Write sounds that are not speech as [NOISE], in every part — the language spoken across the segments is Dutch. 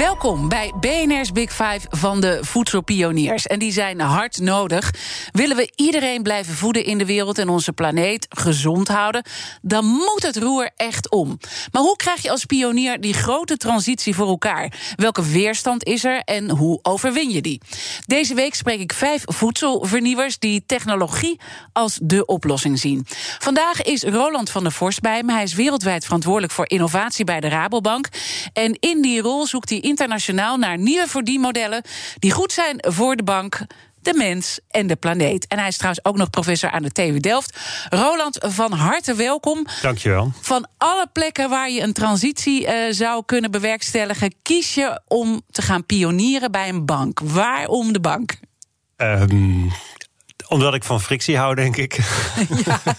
Welkom bij BNR's Big Five van de voedselpioniers. En die zijn hard nodig. Willen we iedereen blijven voeden in de wereld en onze planeet gezond houden, dan moet het roer echt om. Maar hoe krijg je als pionier die grote transitie voor elkaar? Welke weerstand is er en hoe overwin je die? Deze week spreek ik vijf voedselvernieuwers die technologie als de oplossing zien. Vandaag is Roland van der Vorst bij me. Hij is wereldwijd verantwoordelijk voor innovatie bij de Rabobank. En in die rol zoekt hij internationaal naar nieuwe verdienmodellen die goed zijn voor de bank de mens en de planeet. En hij is trouwens ook nog professor aan de TU Delft. Roland, van harte welkom. Dankjewel. Van alle plekken waar je een transitie uh, zou kunnen bewerkstelligen, kies je om te gaan pionieren bij een bank. Waarom de bank? Um, omdat ik van frictie hou, denk ik. [LAUGHS] Ja, [LAUGHS]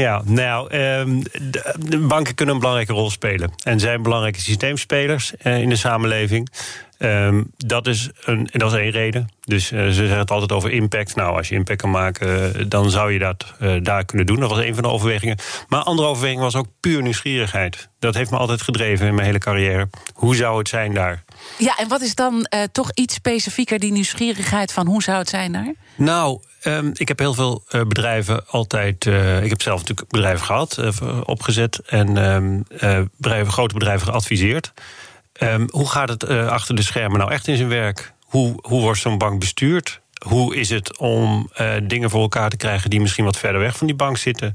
ja nou, de, banken kunnen een belangrijke rol spelen. En zijn belangrijke systeemspelers uh, in de samenleving. Um, dat, is een, dat is één reden. Dus uh, ze zeggen het altijd over impact. Nou, als je impact kan maken, uh, dan zou je dat daar kunnen doen. Dat was een van de overwegingen. Maar andere overweging was ook puur nieuwsgierigheid. Dat heeft me altijd gedreven in mijn hele carrière. Hoe zou het zijn daar? Ja, en wat is dan toch iets specifieker, die nieuwsgierigheid van hoe zou het zijn daar? Nou, um, ik heb heel veel bedrijven altijd. ik heb zelf natuurlijk bedrijven gehad, opgezet. En um, bedrijven, grote bedrijven geadviseerd. Um, hoe gaat het achter de schermen nou echt in zijn werk? Hoe, hoe wordt zo'n bank bestuurd? Hoe is het om uh, dingen voor elkaar te krijgen die misschien wat verder weg van die bank zitten?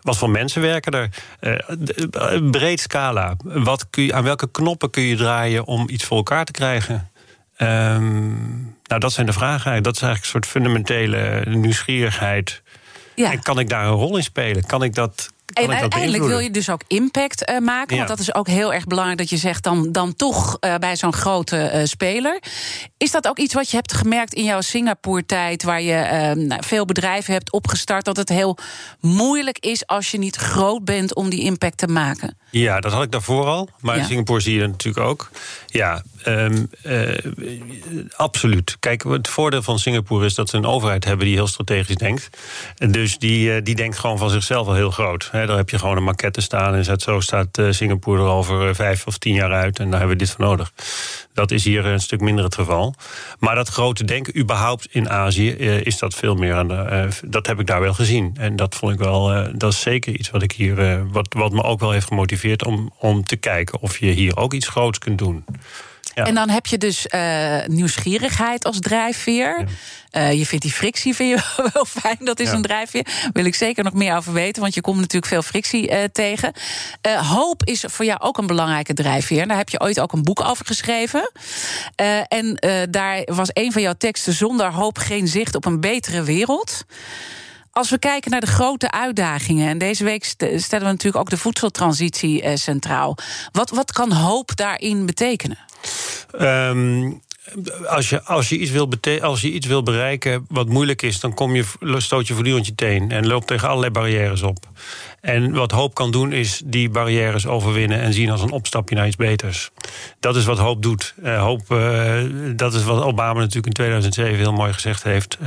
Wat voor mensen werken er? Uh, breed scala. Wat kun je, aan welke knoppen kun je draaien om iets voor elkaar te krijgen? Um, nou, dat zijn de vragen. Dat is eigenlijk een soort fundamentele nieuwsgierigheid. Ja. En kan ik daar een rol in spelen? Kan ik dat, en uiteindelijk wil je dus ook impact uh, maken. Ja. Want dat is ook heel erg belangrijk dat je zegt dan, dan toch uh, bij zo'n grote uh, speler. Is dat ook iets wat je hebt gemerkt in jouw Singapore-tijd, waar je nou, veel bedrijven hebt opgestart, dat het heel moeilijk is als je niet groot bent om die impact te maken? Ja, dat had ik daarvoor al. Maar ja. in Singapore zie je dat natuurlijk ook. Ja, um, uh, absoluut. Kijk, het voordeel van Singapore is dat ze een overheid hebben die heel strategisch denkt. Dus die, uh, die denkt gewoon van zichzelf al heel groot. He, daar heb je gewoon een maquette staan en zo staat uh, Singapore er over vijf of tien jaar uit en daar hebben we dit voor nodig. Dat is hier een stuk minder het geval. Maar dat grote denken, überhaupt in Azië, is dat veel meer aan de. dat heb ik daar wel gezien. En dat vond ik wel. dat is zeker iets wat ik hier. wat, wat me ook wel heeft gemotiveerd om, om te kijken of je hier ook iets groots kunt doen. Ja. En dan heb je dus uh, nieuwsgierigheid als drijfveer. Ja. Uh, je vindt die frictie vind je [LAUGHS] wel fijn, dat is ja. een drijfveer. Daar wil ik zeker nog meer over weten, want je komt natuurlijk veel frictie uh, tegen. hoop is voor jou ook een belangrijke drijfveer. Daar heb je ooit ook een boek over geschreven. en daar was een van jouw teksten: Zonder hoop geen zicht op een betere wereld. Als we kijken naar de grote uitdagingen, en deze week stellen we natuurlijk ook de voedseltransitie uh, centraal. Wat, wat kan hoop daarin betekenen? Um, als je, als, je iets wil als je iets wil bereiken wat moeilijk is, dan kom je, stoot je voortdurend je teen en loopt tegen allerlei barrières op. En wat hoop kan doen, is die barrières overwinnen en zien als een opstapje naar iets beters. Dat is wat hoop doet. Uh, hoop, uh, dat is wat Obama natuurlijk in 2007 heel mooi gezegd heeft.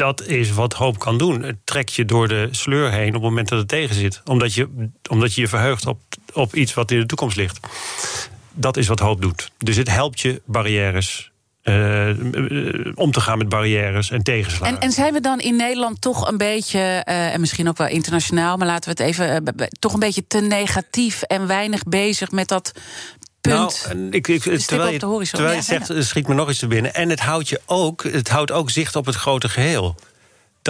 Dat is wat hoop kan doen. Het trekt je door de sleur heen op het moment dat het tegen zit. Omdat je omdat je, je verheugt op, op iets wat in de toekomst ligt. Dat is wat hoop doet. Dus het helpt je barrières Uh, om te gaan met barrières en tegenslagen. En, en, zijn we dan in Nederland toch een beetje, uh, en misschien ook wel internationaal, maar laten we het even, toch een beetje te negatief en weinig bezig met dat punt. Nou, ik, ik, terwijl je, terwijl je ja, zegt, ja. schiet me nog iets te binnen. En het houdt je ook, het houdt ook zicht op het grote geheel.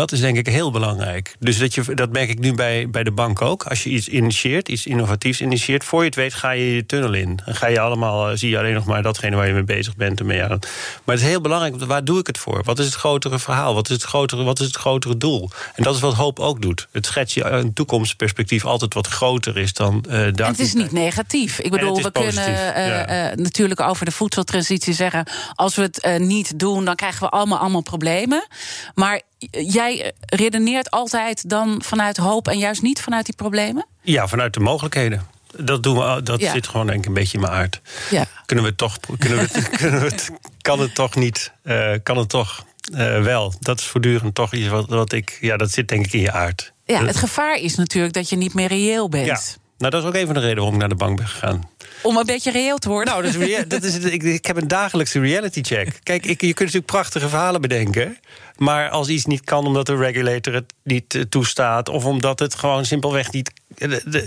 Dat is denk ik heel belangrijk. Dus dat, je, dat merk ik nu bij, bij de bank ook. Als je iets initieert, iets innovatiefs initieert, voor je het weet ga je je tunnel in. Dan ga je allemaal, eh, zie je alleen nog maar datgene waar je mee bezig bent. Ermee aan. Maar het is heel belangrijk, waar doe ik het voor? Wat is het grotere verhaal? Wat is het grotere, wat is het grotere doel? En dat is wat hoop ook doet. Het schets je een toekomstperspectief altijd wat groter is dan uh, En het is niet negatief. Ik bedoel, we kunnen uh, natuurlijk over de voedseltransitie zeggen: als we het niet doen, dan krijgen we allemaal, allemaal problemen. Maar jij redeneert altijd dan vanuit hoop en juist niet vanuit die problemen? Ja, vanuit de mogelijkheden. Dat, doen we, dat zit gewoon denk ik een beetje in mijn aard. Ja. Kunnen we toch, kunnen we, [LAUGHS] kunnen we het, kan het toch niet, uh, kan het toch uh, wel. Dat is voortdurend toch iets wat, wat ik, ja, dat zit denk ik in je aard. Ja, het gevaar is natuurlijk dat je niet meer reëel bent. Ja. Nou, dat is ook een van de redenen waarom ik naar de bank ben gegaan. Om een beetje reëel te worden. Nou, dat is, [LAUGHS] dat is, ik, ik heb een dagelijkse reality check. Kijk, ik, je kunt natuurlijk prachtige verhalen bedenken. Maar als iets niet kan omdat de regulator het niet eh, toestaat... of omdat het gewoon simpelweg niet...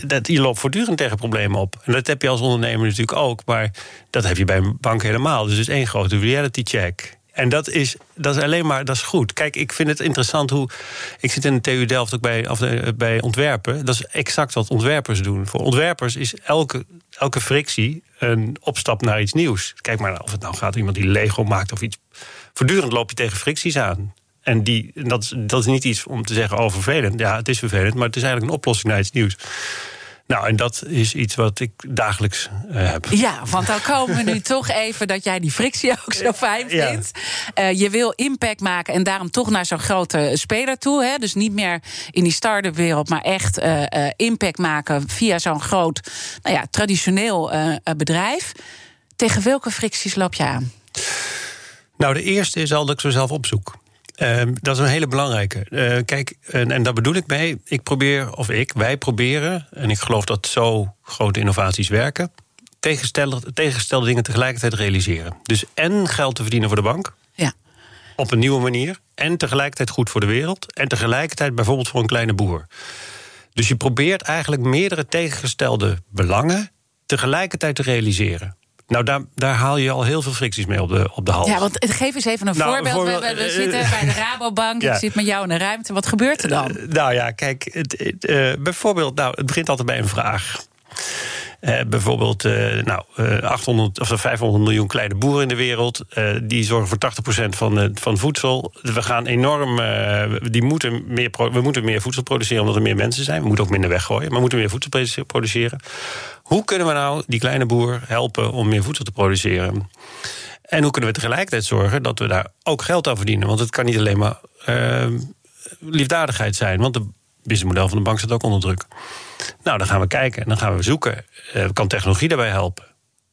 Dat, je loopt voortdurend tegen problemen op. En dat heb je als ondernemer natuurlijk ook. Maar dat heb je bij een bank helemaal. Dus het is één grote reality check. En dat is, dat is alleen maar dat is goed. Kijk, ik vind het interessant hoe. Ik zit in de TU Delft ook bij, of, eh, bij ontwerpen. Dat is exact wat ontwerpers doen. Voor ontwerpers is elke, elke frictie een opstap naar iets nieuws. Kijk maar of het nou gaat iemand die Lego maakt of iets. Voortdurend loop je tegen fricties aan. En die, dat, dat is niet iets om te zeggen, oh vervelend. Ja, het is vervelend, maar het is eigenlijk een oplossing naar iets nieuws. Nou, en dat is iets wat ik dagelijks uh, heb. Ja, want dan komen we nu [LAUGHS] toch even dat jij die frictie ook zo fijn vindt. Ja. Uh, je wil impact maken en daarom toch naar zo'n grote speler toe. Hè? Dus niet meer in die start-up wereld, maar echt uh, impact maken via zo'n groot, nou ja, traditioneel bedrijf. Tegen welke fricties loop je aan? Nou, de eerste is al dat ik zo zelf opzoek. Ehm, dat is een hele belangrijke. Uh, kijk, en, en daar bedoel ik mee. Ik probeer, of ik, wij proberen, en ik geloof dat zo grote innovaties werken, tegengestelde, tegengestelde dingen tegelijkertijd realiseren. Dus en geld te verdienen voor de bank. Ja. Op een nieuwe manier. En tegelijkertijd goed voor de wereld. En tegelijkertijd bijvoorbeeld voor een kleine boer. Dus je probeert eigenlijk meerdere tegengestelde belangen tegelijkertijd te realiseren. Nou, daar, daar haal je al heel veel fricties mee op de, op de hals. Ja, want geef eens even een nou, voorbeeld. we, we, eh, zitten bij de Rabobank, [LAUGHS] ik zit met jou in de ruimte. Wat gebeurt er dan? Uh, nou ja, kijk, het, uh, bijvoorbeeld, nou, het begint altijd bij een vraag. Uh, bijvoorbeeld uh, nou, uh, 800 of 500 miljoen kleine boeren in de wereld. die zorgen voor 80% van, van voedsel. We gaan enorm. die moeten meer we moeten meer voedsel produceren omdat er meer mensen zijn. We moeten ook minder weggooien, maar we moeten meer voedsel produceren. Hoe kunnen we nou die kleine boer helpen om meer voedsel te produceren? En hoe kunnen we tegelijkertijd zorgen dat we daar ook geld aan verdienen? Want het kan niet alleen maar liefdadigheid zijn. Want het businessmodel van de bank staat ook onder druk. Nou, dan gaan we kijken en dan gaan we zoeken. Uh, kan technologie daarbij helpen?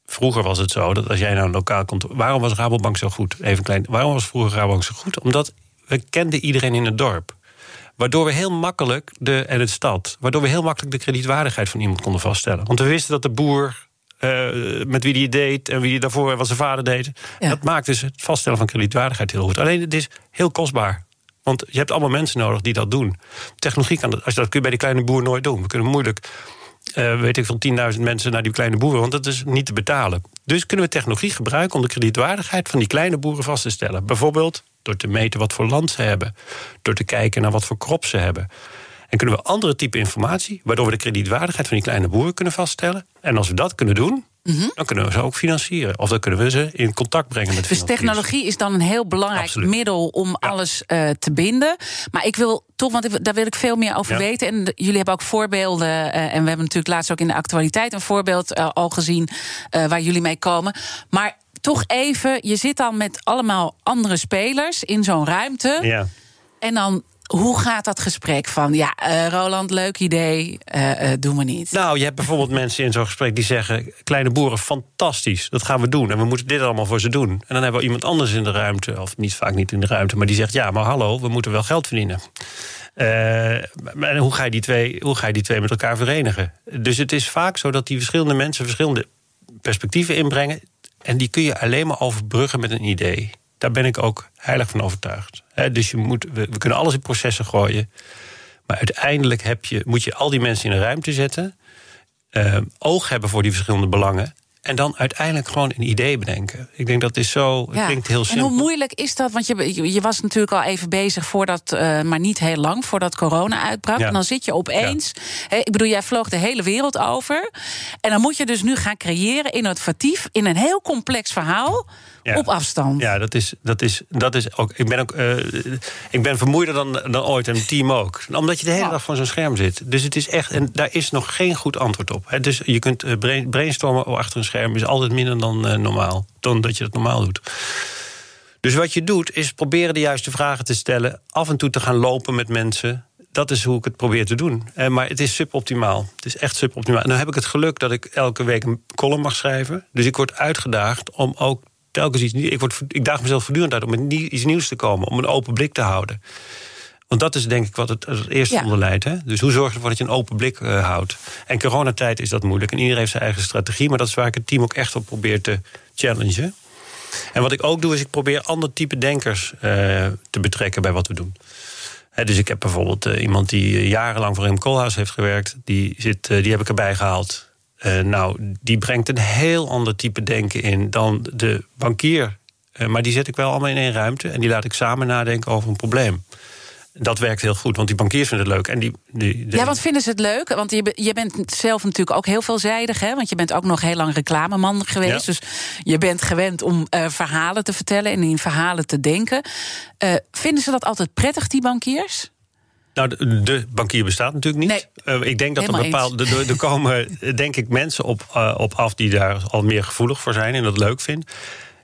Vroeger was het zo dat als jij nou een lokaal kantoor. Waarom was Rabobank zo goed? Even klein. Waarom was vroeger Rabobank zo goed? Omdat we kenden iedereen in het dorp. Waardoor we heel makkelijk de, en het stad, waardoor we heel makkelijk de kredietwaardigheid van iemand konden vaststellen. Want we wisten dat de boer uh, met wie die deed en wie die daarvoor wat zijn vader deed. Dat maakt dus het vaststellen van kredietwaardigheid heel goed. Alleen het is heel kostbaar. Want je hebt allemaal mensen nodig die dat doen. Technologie kan dat, als dat kun je bij die kleine boer nooit doen. We kunnen moeilijk, uh, weet ik van 10.000 mensen naar die kleine boeren, want dat is niet te betalen. Dus kunnen we technologie gebruiken om de kredietwaardigheid van die kleine boeren vast te stellen. Bijvoorbeeld door te meten wat voor land ze hebben, door te kijken naar wat voor krop ze hebben. En kunnen we andere type informatie, waardoor we de kredietwaardigheid van die kleine boeren kunnen vaststellen. En als we dat kunnen doen, Mhm. Dan kunnen we ze ook financieren. Of dan kunnen we ze in contact brengen met Dus technologie is dan een heel belangrijk middel om alles uh, te binden. Maar ik wil toch, want daar wil ik veel meer over weten. En jullie hebben ook voorbeelden. Uh, en we hebben natuurlijk laatst ook in de actualiteit een voorbeeld uh, al gezien waar jullie mee komen. Maar toch even, je zit dan met allemaal andere spelers in zo'n ruimte. Ja. En dan hoe gaat dat gesprek van, ja, uh, Roland, leuk idee, uh, uh, doen we niet? Nou, je hebt bijvoorbeeld mensen in zo'n gesprek die zeggen... kleine boeren, fantastisch, dat gaan we doen. En we moeten dit allemaal voor ze doen. En dan hebben we iemand anders in de ruimte, of niet vaak niet in de ruimte... maar die zegt, ja, maar hallo, we moeten wel geld verdienen. en hoe ga, je die twee, hoe ga je die twee met elkaar verenigen? Dus het is vaak zo dat die verschillende mensen... verschillende perspectieven inbrengen... en die kun je alleen maar overbruggen met een idee. Daar ben ik ook heilig van overtuigd. dus je moet, we, kunnen alles in processen gooien. Maar uiteindelijk heb je, moet je al die mensen in een ruimte zetten. Uh, oog hebben voor die verschillende belangen. En dan uiteindelijk gewoon een idee bedenken. Ik denk dat is zo. Het klinkt heel simpel. En hoe moeilijk is dat? Want je, je was natuurlijk al even bezig voordat, uh, maar niet heel lang, voordat corona uitbrak. En dan zit je opeens. ik bedoel, jij vloog de hele wereld over. En dan moet je dus nu gaan creëren, innovatief, in een heel complex verhaal. Op afstand. Ja, dat is, dat is, dat is ook. Ik ben ook. Uh, ik ben vermoeider dan, dan ooit en het team ook. Omdat je de hele dag voor zo'n scherm zit. Dus het is echt. En daar is nog geen goed antwoord op. He, dus je kunt uh, brainstormen achter een scherm is altijd minder dan uh, normaal. Dan dat je dat normaal doet. Dus wat je doet, is proberen de juiste vragen te stellen. Af en toe te gaan lopen met mensen dat is hoe ik het probeer te doen. Eh, maar het is suboptimaal. Het is echt suboptimaal. En dan heb ik het geluk dat ik elke week een column mag schrijven. Dus ik word uitgedaagd om ook telkens iets nieuws. Ik, word, ik daag mezelf voortdurend uit om iets nieuws te komen, om een open blik te houden. Want dat is denk ik wat het, het eerste ja. onder leidt. Hè? Dus hoe zorg je ervoor dat je een open blik uh, houdt? En coronatijd is dat moeilijk. En iedereen heeft zijn eigen strategie. Maar dat is waar ik het team ook echt op probeer te challengen. En wat ik ook doe, is ik probeer ander type denkers uh, te betrekken bij wat we doen. He, dus ik heb bijvoorbeeld uh, iemand die jarenlang voor Rem Koolhaas heeft gewerkt. Die, zit, die heb ik erbij gehaald. Uh, nou, die brengt een heel ander type denken in dan de bankier. Uh, maar die zet ik wel allemaal in één ruimte en die laat ik samen nadenken over een probleem. Dat werkt heel goed, want die bankiers vinden het leuk. En die, die, Ja, wat vinden ze het leuk? Want je, je bent zelf natuurlijk ook heel veelzijdig. Hè? Want je bent ook nog heel lang reclameman geweest. Ja. Dus je bent gewend om uh, verhalen te vertellen en in verhalen te denken. vinden ze dat altijd prettig, die bankiers? Nou, de, de, bankier bestaat natuurlijk niet. Nee, uh, ik denk dat er bepaalde. Er komen, [LAUGHS] denk ik, mensen op, uh, op af die daar al meer gevoelig voor zijn en dat leuk vinden.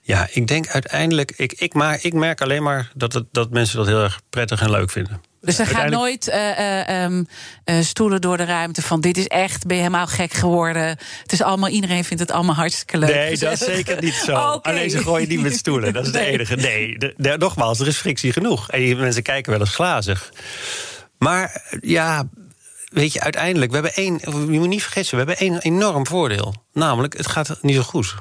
Ja, ik denk uiteindelijk. Ik, ik, maar, ik merk alleen maar dat, het, dat mensen dat heel erg prettig en leuk vinden. Dus er gaan nooit uh, um, stoelen door de ruimte van dit is echt, ben je helemaal gek geworden. Het is allemaal, iedereen vindt het allemaal hartstikke leuk. Nee, dat is zeker niet zo. [LAUGHS] okay. Alleen ze gooien niet met stoelen. Dat is nee. de enige. Nee, de, de, nogmaals, er is frictie genoeg. En mensen kijken wel eens glazig. Maar ja, weet je, uiteindelijk, we hebben één, je moet niet vergeten, we hebben één enorm voordeel. Namelijk, het gaat niet zo goed.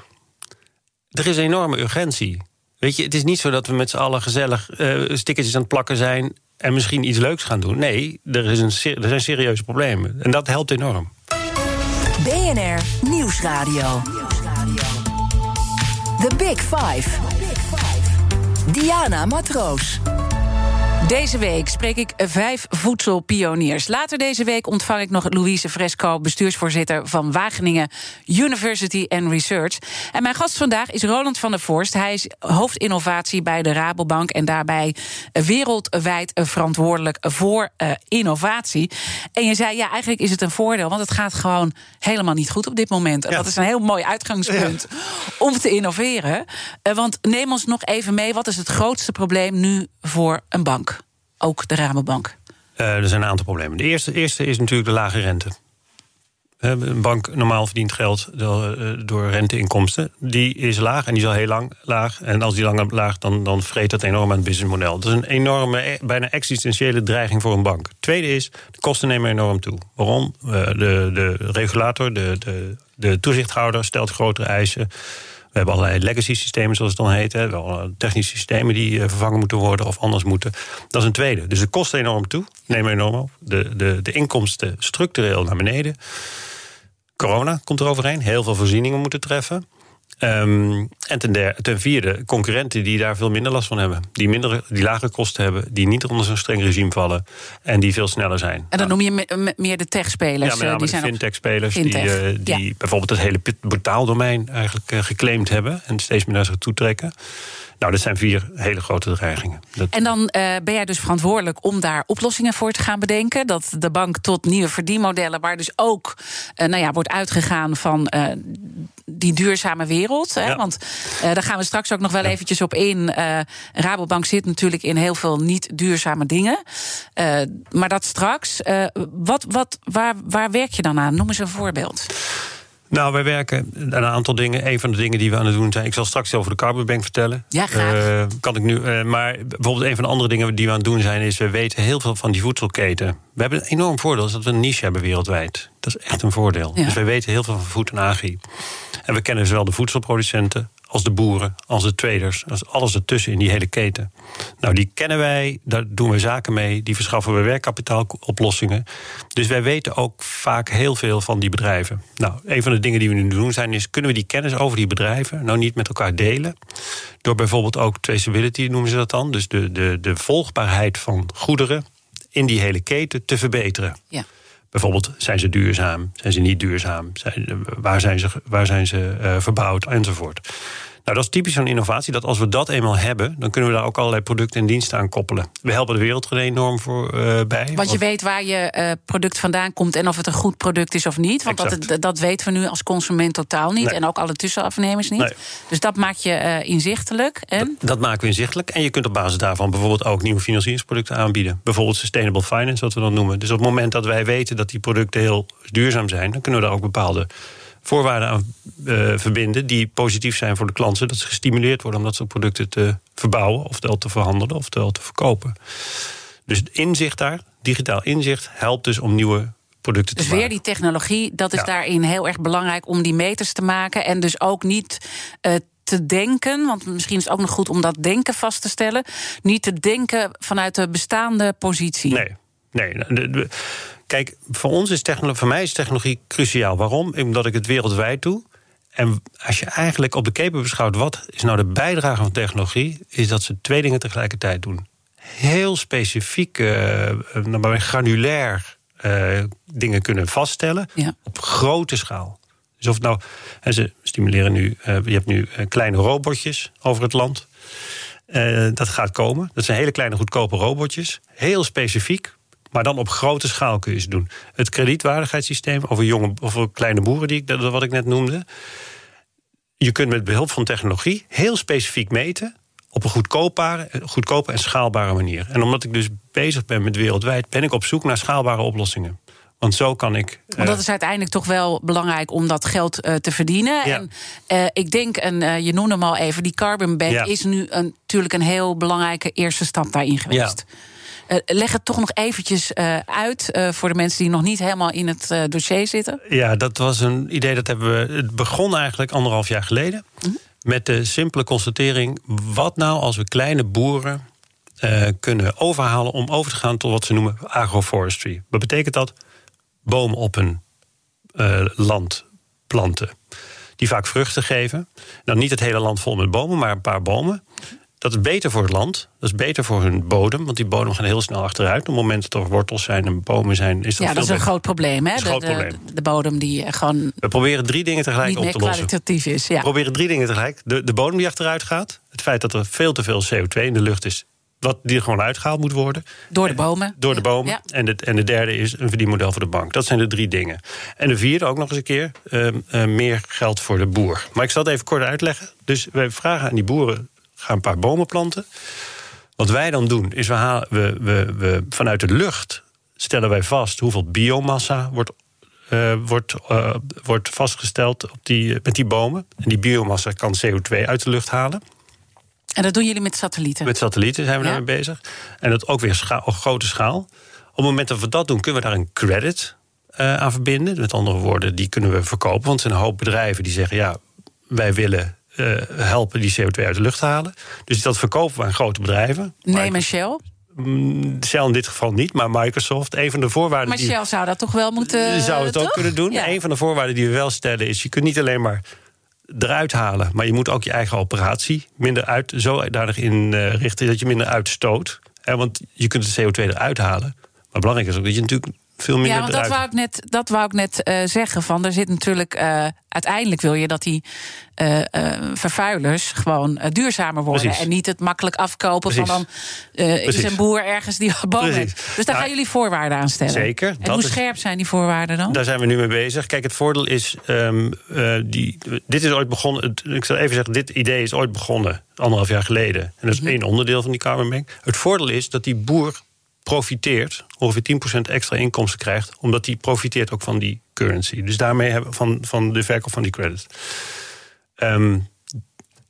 Er is een enorme urgentie. Weet je, het is niet zo dat we met z'n allen gezellig uh, stickertjes aan het plakken zijn en misschien iets leuks gaan doen. Nee, er, is een, er zijn serieuze problemen. En dat helpt enorm. BNR Nieuwsradio. The Big Five. Diana Matroos. Deze week spreek ik vijf voedselpioniers. Later deze week ontvang ik nog Louise Fresco, bestuursvoorzitter van Wageningen University and Research. En mijn gast vandaag is Roland van der Voorst. Hij is hoofdinnovatie bij de Rabobank en daarbij wereldwijd verantwoordelijk voor uh, innovatie. En je zei, ja, eigenlijk is het een voordeel, want het gaat gewoon helemaal niet goed op dit moment. En ja. dat is een heel mooi uitgangspunt ja. om te innoveren. Uh, want neem ons nog even mee, wat is het grootste probleem nu voor een bank? Ook de Rabobank? Uh, er zijn een aantal problemen. De eerste, eerste is natuurlijk de lage rente. Een bank normaal verdient geld door, door renteinkomsten. Die is laag en die is al heel lang laag. En als die lang laag, dan, dan vreet dat enorm aan het businessmodel. Dat is een enorme, bijna existentiële dreiging voor een bank. Tweede is, de kosten nemen enorm toe. Waarom? De, de regulator, de, de, de toezichthouder stelt grotere eisen. We hebben allerlei legacy systemen, zoals het dan heet. Hè. Wel technische systemen die vervangen moeten worden of anders moeten. Dat is een tweede. Dus de kosten enorm toe, nemen enorm op. De, de, de inkomsten structureel naar beneden. Corona komt er overheen. Heel veel voorzieningen moeten treffen. Um, en ten, der, ten, vierde, concurrenten die daar veel minder last van hebben. Die, minder, die lagere kosten hebben, die niet onder zo'n streng regime vallen. En die veel sneller zijn. En dan noem je me, meer de tech-spelers. Ja, die zijn fintech-spelers. Fintech. Die, uh, die ja. bijvoorbeeld het hele betaaldomein eigenlijk uh, geclaimd hebben. En steeds meer naar zich toe trekken. Nou, dat zijn vier hele grote dreigingen. Dat... En dan uh, ben jij dus verantwoordelijk om daar oplossingen voor te gaan bedenken. Dat de bank tot nieuwe verdienmodellen, waar dus ook uh, nou ja, wordt uitgegaan van uh, die duurzame wereld. Hè? Ja. Want daar gaan we straks ook nog wel ja. eventjes op in. Rabobank zit natuurlijk in heel veel niet duurzame dingen. maar dat straks. wat, wat, waar, waar werk je dan aan? Noem eens een voorbeeld. Nou, wij werken aan een aantal dingen. Een van de dingen die we aan het doen zijn. Ik zal straks over de Carbon Bank vertellen. Ja, graag. Uh, kan ik nu. Uh, maar bijvoorbeeld een van de andere dingen die we aan het doen zijn. is we weten heel veel van die voedselketen. We hebben een enorm voordeel. Is dat we een niche hebben wereldwijd. Dat is echt een voordeel. Ja. Dus wij weten heel veel van voed en agri. En we kennen zowel de voedselproducenten als de boeren, als de traders, als alles ertussen in die hele keten. Nou, die kennen wij, daar doen we zaken mee, die verschaffen we werkkapitaaloplossingen. Dus wij weten ook vaak heel veel van die bedrijven. Nou, een van de dingen die we nu doen zijn, is kunnen we die kennis over die bedrijven nou niet met elkaar delen? Door bijvoorbeeld ook traceability noemen ze dat dan, dus de, de, de volgbaarheid van goederen in die hele keten te verbeteren. Ja. Bijvoorbeeld, zijn ze duurzaam? Zijn ze niet duurzaam? Zijn, waar zijn ze, waar zijn ze uh, verbouwd? Enzovoort. Nou, dat is typisch zo'n innovatie. Dat als we dat eenmaal hebben, dan kunnen we daar ook allerlei producten en diensten aan koppelen. We helpen de wereld er enorm voor uh, bij. Want je weet waar je uh, product vandaan komt en of het een goed product is of niet. Want dat, dat weten we nu als consument totaal niet. En ook alle tussenafnemers niet. Nee. Dus dat maakt je uh, inzichtelijk. En? Dat, dat, maken we inzichtelijk. En je kunt op basis daarvan bijvoorbeeld ook nieuwe financieringsproducten aanbieden. Bijvoorbeeld sustainable finance, wat we dan noemen. Dus op het moment dat wij weten dat die producten heel duurzaam zijn, dan kunnen we daar ook bepaalde voorwaarden aan uh, verbinden die positief zijn voor de klant, zodat ze gestimuleerd worden om dat soort producten te verbouwen, oftewel te verhandelen, oftewel te verkopen. Dus inzicht daar, digitaal inzicht, helpt dus om nieuwe producten dus te maken. Dus weer die technologie, dat is ja. daarin heel erg belangrijk om die meters te maken en dus ook niet. Uh, te denken, want misschien is het ook nog goed om dat denken vast te stellen. Niet te denken vanuit de bestaande positie. Nee, nee. De, de, Kijk, voor ons is technologie, voor mij is technologie cruciaal. Waarom? Omdat ik het wereldwijd doe. En als je eigenlijk op de keper beschouwt, wat is nou de bijdrage van technologie, is dat ze twee dingen tegelijkertijd doen. Heel specifiek, uh, granulair uh, dingen kunnen vaststellen ja. op grote schaal. Dus of het nou, en ze stimuleren nu, uh, je hebt nu kleine robotjes over het land. dat gaat komen. Dat zijn hele kleine, goedkope robotjes. Heel specifiek. Maar dan op grote schaal kun je ze doen. Het kredietwaardigheidssysteem over, jonge, over kleine boeren, die ik, dat, wat ik net noemde. Je kunt met behulp van technologie heel specifiek meten op een goedkope, goedkope en schaalbare manier. En omdat ik dus bezig ben met wereldwijd, ben ik op zoek naar schaalbare oplossingen. Want zo kan ik. Want dat is uiteindelijk toch wel belangrijk om dat geld uh, te verdienen. Ja. En uh, ik denk, en je noemde hem al even, die Carbon Bank ja. is nu een, natuurlijk een heel belangrijke eerste stap daarin geweest. Ja. Uh, leg het toch nog eventjes uh, uit uh, voor de mensen die nog niet helemaal in het dossier zitten. Ja, dat was een idee dat hebben we. Het begon eigenlijk anderhalf jaar geleden. Mm -hmm. Met de simpele constatering: wat nou als we kleine boeren kunnen overhalen om over te gaan tot wat ze noemen agroforestry? Wat betekent dat? Bomen op een land planten. Die vaak vruchten geven. Nou, niet het hele land vol met bomen, maar een paar bomen. Dat is beter voor het land. Dat is beter voor hun bodem. Want die bodem gaan heel snel achteruit. Op het moment dat er wortels zijn en bomen zijn, is dat Ja, dat is een beter. groot probleem. Hè? Dat is een groot de, probleem. De, de, bodem die gewoon. We proberen drie dingen tegelijk niet op meer te lossen. kwalitatief is. Ja. We proberen drie dingen tegelijk. De, de bodem die achteruit gaat. Het feit dat er veel te veel CO2 in de lucht is. Wat die er gewoon uitgehaald moet worden. Door de bomen. Door de bomen. Ja. En, de, en de derde is een verdienmodel voor de bank. Dat zijn de drie dingen. En de vierde ook nog eens een keer. Uh, uh, meer geld voor de boer. Maar ik zal het even kort uitleggen. Dus wij vragen aan die boeren. Ga een paar bomen planten. Wat wij dan doen, is we, halen, we, we, we vanuit de lucht stellen wij vast hoeveel biomassa wordt, uh, wordt, uh, wordt vastgesteld op die, met die bomen. En die biomassa kan CO2 uit de lucht halen. En dat doen jullie met satellieten? Met satellieten zijn we ja. daarmee bezig. En dat ook weer scha op grote schaal. Op het moment dat we dat doen, kunnen we daar een credit uh, aan verbinden. Met andere woorden, die kunnen we verkopen. Want er zijn een hoop bedrijven die zeggen: ja, wij willen uh, helpen die CO2 uit de lucht halen. Dus dat verkopen we aan grote bedrijven. Nee, maar Shell? Shell in dit geval niet, maar Microsoft. Een van de voorwaarden. Maar die, Shell zou dat toch wel moeten. Zou het toch? ook kunnen doen. Ja. Een van de voorwaarden die we wel stellen is: je kunt niet alleen maar eruit halen, maar je moet ook je eigen operatie minder uit, zodanig inrichten dat je minder uitstoot. Want je kunt de CO2 eruit halen. Maar belangrijk is ook dat je natuurlijk veel minder ja, want dat wou ik net, dat wou ik net uh, zeggen. Van, er zit natuurlijk, uh, uiteindelijk wil je dat die uh, vervuilers gewoon duurzamer worden. Precies. En niet het makkelijk afkopen Precies. van dan is een boer ergens die Precies. heeft. Dus daar Nou, gaan jullie voorwaarden aan stellen. Zeker, En dat hoe is- scherp zijn die voorwaarden dan? Daar zijn we nu mee bezig. Kijk, het voordeel is. Um, uh, die, dit is ooit begonnen. Het, ik zal even zeggen, dit idee is ooit begonnen. Anderhalf jaar geleden. En dat is Mhm. één onderdeel van die Carbon Bank. Het voordeel is dat die boer profiteert. Ongeveer 10% extra inkomsten krijgt. Omdat die profiteert ook van die currency. Dus daarmee hebben we van, van de verkoop van die credits. Um,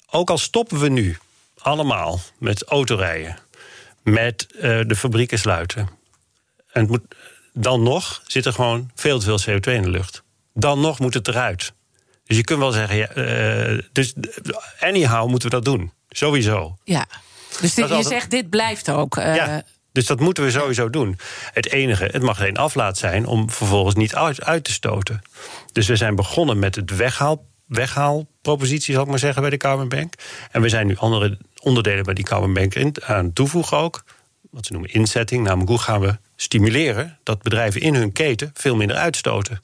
ook al stoppen we nu allemaal met autorijden. Met uh, de fabrieken sluiten. En het moet, dan nog zit er gewoon veel te veel CO2 in de lucht. Dan nog moet het eruit. Dus je kunt wel zeggen, ja, uh, dus anyhow moeten we dat doen. Sowieso. Ja. Dus dit, je zegt, dit blijft ook. Uh, ja. Dus dat moeten we sowieso doen. Het enige, het mag geen aflaat zijn om vervolgens niet uit, uit te stoten. Dus we zijn begonnen met het weghaal, weghaalpropositie, zal ik maar zeggen, bij de Carbon Bank. En we zijn nu andere onderdelen bij die Carbon Bank aan toevoegen ook. Wat ze noemen inzetting. Namelijk hoe gaan we stimuleren dat bedrijven in hun keten veel minder uitstoten.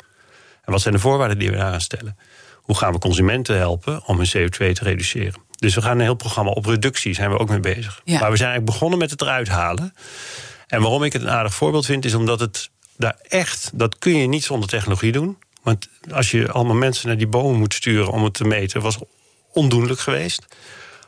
En wat zijn de voorwaarden die we daaraan stellen? Hoe gaan we consumenten helpen om hun CO2 te reduceren? Dus we gaan een heel programma op reductie, zijn we ook mee bezig. Maar we zijn eigenlijk begonnen met het eruit halen. En waarom ik het een aardig voorbeeld vind, is omdat het daar echt, dat kun je niet zonder technologie doen. Want als je allemaal mensen naar die bomen moet sturen om het te meten, was ondoenlijk geweest.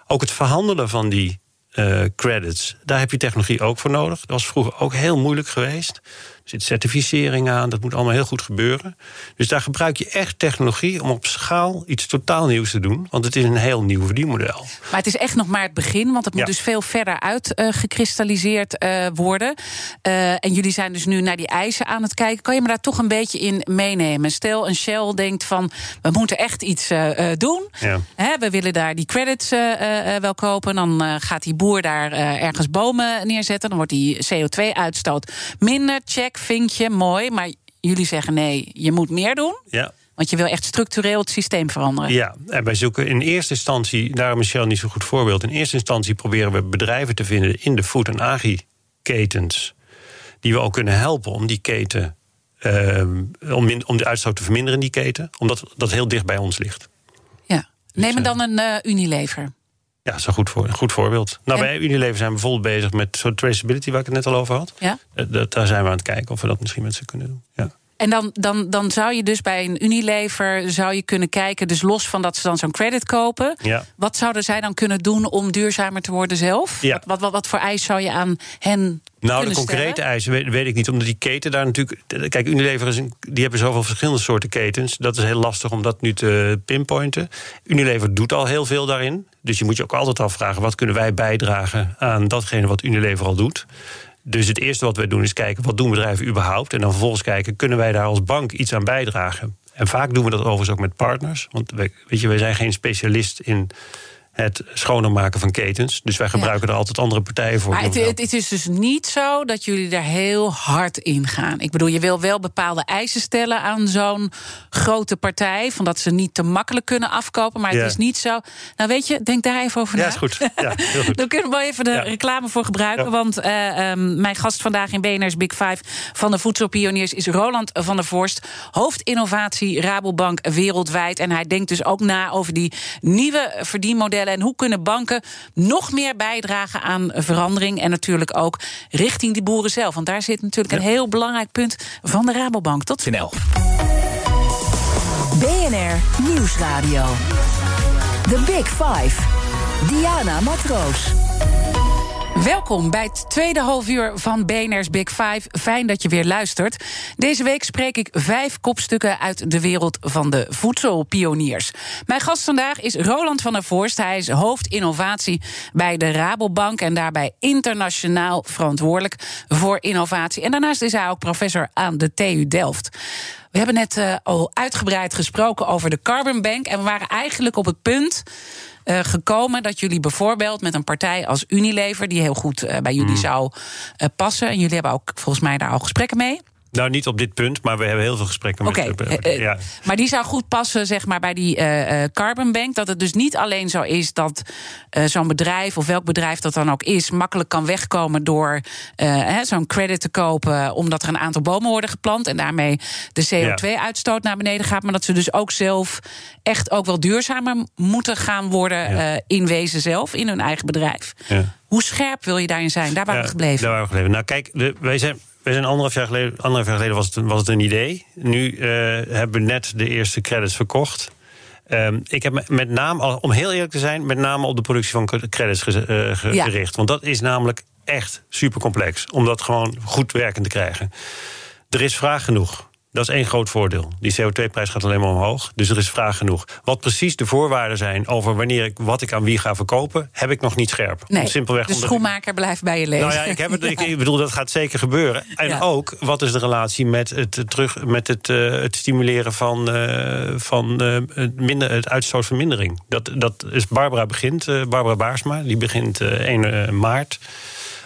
Ook het verhandelen van die uh, credits, daar heb je technologie ook voor nodig. Dat was vroeger ook heel moeilijk geweest. Er zit certificering aan, dat moet allemaal heel goed gebeuren. Dus daar gebruik je echt technologie om op schaal iets totaal nieuws te doen. Want het is een heel nieuw verdienmodel. Maar het is echt nog maar het begin, want het moet dus veel verder uitgekristalliseerd uh, uh, worden. Uh, en jullie zijn dus nu naar die eisen aan het kijken. Kan je me daar toch een beetje in meenemen? Stel, een Shell denkt van, we moeten echt iets doen. Ja. Hè, we willen daar die credits wel kopen. Dan gaat die boer daar ergens bomen neerzetten. Dan wordt die CO2-uitstoot minder. Check vind je mooi, maar jullie zeggen nee, je moet meer doen. Ja. Want je wil echt structureel het systeem veranderen. Ja, en wij zoeken in eerste instantie, daarom is Shell niet zo'n goed voorbeeld. In eerste instantie proberen we bedrijven te vinden in de food- en agri-ketens. Die we ook kunnen helpen om die keten. Uh, om, om de uitstoot te verminderen in die keten. Omdat dat heel dicht bij ons ligt. Ja. Neem dus, dan een uh, Unilever. Ja, dat is een goed, voor, een goed voorbeeld. Nou, bij Unilever zijn we bijvoorbeeld bezig met zo'n traceability waar ik het net al over had. Ja? Eh, dat, daar zijn we aan het kijken of we dat misschien met ze kunnen doen. Ja. En dan, dan, dan zou je dus bij een Unilever zou je kunnen kijken, dus los van dat ze dan zo'n credit kopen. Ja. Wat zouden zij dan kunnen doen om duurzamer te worden zelf? Ja. Wat, wat, wat, voor eis zou je aan hen nou, de concrete eisen weet, weet, ik niet, omdat die keten daar natuurlijk. Kijk, Unilever is een, die hebben zoveel verschillende soorten ketens. Dat is heel lastig om dat nu te pinpointen. Unilever doet al heel veel daarin. Dus je moet je ook altijd afvragen: wat kunnen wij bijdragen aan datgene wat Unilever al doet? Dus het eerste wat wij doen is kijken wat doen bedrijven überhaupt. En dan vervolgens kijken, kunnen wij daar als bank iets aan bijdragen? En vaak doen we dat overigens ook met partners. Want weet je, wij zijn geen specialist in het schoner maken van ketens. Dus wij gebruiken er altijd andere partijen voor. Maar het, het, is dus niet zo dat jullie daar heel hard in gaan. Ik bedoel, je wil wel bepaalde eisen stellen aan zo'n grote partij. Van dat ze niet te makkelijk kunnen afkopen. Maar het is niet zo. Nou, weet je, denk daar even over na. Ja, is goed. Ja, [LAUGHS] heel goed. Dan kunnen we even de reclame voor gebruiken. Want uh, um, mijn gast vandaag in BNR's Big Five van de Voedselpioniers is Roland van der Vorst. Hoofdinnovatie Rabobank wereldwijd. En hij denkt dus ook na over die nieuwe verdienmodellen en hoe kunnen banken nog meer bijdragen aan verandering. En natuurlijk ook richting die boeren zelf. Want daar zit natuurlijk een heel belangrijk punt van de Rabobank. Tot snel. BNR Nieuwsradio. The Big Five. Diana Matroos. Welkom bij het tweede halfuur van BNR's Big Five. Fijn dat je weer luistert. Deze week spreek ik vijf kopstukken uit de wereld van de voedselpioniers. Mijn gast vandaag is Roland van der Voorst. Hij is hoofdinnovatie bij de Rabobank en daarbij internationaal verantwoordelijk voor innovatie. En daarnaast is hij ook professor aan de TU Delft. We hebben net uh, al uitgebreid gesproken over de Carbon Bank. En we waren eigenlijk op het punt uh, gekomen dat jullie bijvoorbeeld met een partij als Unilever, die heel goed uh, bij jullie mm. zou uh, passen, en jullie hebben ook volgens mij daar al gesprekken mee. Nou, niet op dit punt, maar we hebben heel veel gesprekken okay. met... Uh, ja. Maar die zou goed passen, zeg maar, bij die uh, Carbon Bank. Dat het dus niet alleen zo is dat uh, zo'n bedrijf, of welk bedrijf dat dan ook is... makkelijk kan wegkomen door zo'n credit te kopen... omdat er een aantal bomen worden geplant... en daarmee de CO2-uitstoot naar beneden gaat. Maar dat ze dus ook zelf echt ook wel duurzamer moeten gaan worden... Ja. in wezen zelf, in hun eigen bedrijf. Hoe scherp wil je daarin zijn? Daar waren we gebleven. Daar waren we gebleven. Nou, kijk, de, wij zijn we zijn anderhalf jaar geleden, anderhalf jaar geleden was, het, was het een idee. Nu uh, hebben we net de eerste credits verkocht. Um, ik heb met name, om heel eerlijk te zijn, met name op de productie van credits ge, uh, ja. gericht. Want dat is namelijk echt super complex om dat gewoon goed werkend te krijgen. Er is vraag genoeg. Dat is één groot voordeel. Die CO2-prijs gaat alleen maar omhoog. Dus er is vraag genoeg. Wat precies de voorwaarden zijn over wanneer ik wat ik aan wie ga verkopen, heb ik nog niet scherp. Nee, Simpelweg de schoenmaker blijft bij je leven. Nou ja, ik, heb het, [LAUGHS] ik, bedoel, dat gaat zeker gebeuren. En ook, wat is de relatie met het, terug, met het, uh, het stimuleren van, uh, van uh, het, minder, het uitstootvermindering? Dat, dat is Barbara begint, Barbara Baarsma, die begint 1 maart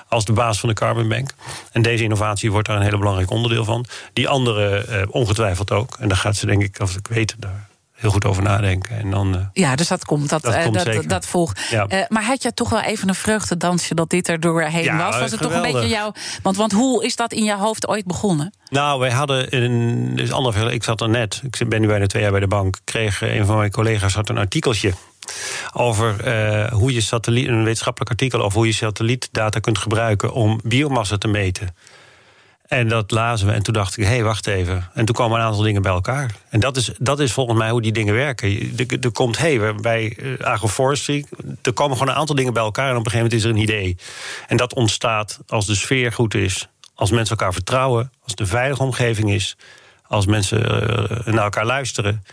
als de baas van de Carbon Bank. En deze innovatie wordt daar een hele belangrijk onderdeel van. Die andere uh, ongetwijfeld ook. En daar gaat ze, denk ik, als ik weet, daar heel goed over nadenken. En dan, uh, ja, dus dat komt. Dat, dat, uh, dat, dat, volgt. Ja. maar had je toch wel even een vreugdedansje dat dit er doorheen ja, was? Was het toch een beetje jouw. Want, want hoe is dat in jouw hoofd ooit begonnen? Nou, wij hadden in. Dus anderhalf, ik zat er net. Ik ben nu bijna twee jaar bij de bank. Kreeg een van mijn collega's had een artikeltje over uh, hoe je satelliet, een wetenschappelijk artikel over hoe je satellietdata kunt gebruiken om biomassa te meten. En dat lazen we en toen dacht ik, hé, hey, wacht even. En toen kwamen een aantal dingen bij elkaar. En dat is, dat is volgens mij hoe die dingen werken. Er, komt, hé, hey, bij eh, agroforestry... er komen gewoon een aantal dingen bij elkaar... en op een gegeven moment is er een idee. En dat ontstaat als de sfeer goed is... als mensen elkaar vertrouwen, als het een veilige omgeving is... als mensen uh, naar elkaar luisteren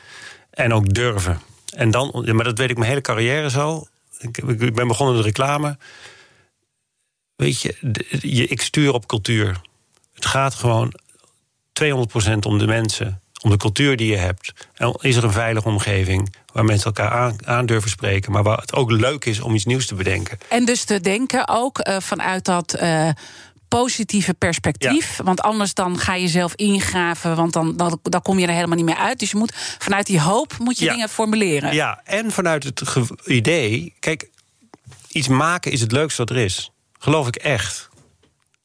en ook durven. En dan, maar dat weet ik mijn hele carrière zo. Ik, ik ben begonnen met reclame. Weet je, ik stuur op cultuur. Het gaat gewoon 200% om de mensen, om de cultuur die je hebt. En is er een veilige omgeving waar mensen elkaar aan, durven spreken, maar waar het ook leuk is om iets nieuws te bedenken. En dus te denken ook uh, vanuit dat. Uh, positieve perspectief. Want anders dan ga je zelf ingraven, want dan, dan, dan kom je er helemaal niet meer uit. Dus je moet vanuit die hoop moet je dingen formuleren. Ja, en vanuit het idee. Kijk, iets maken is het leukste wat er is. Geloof ik echt.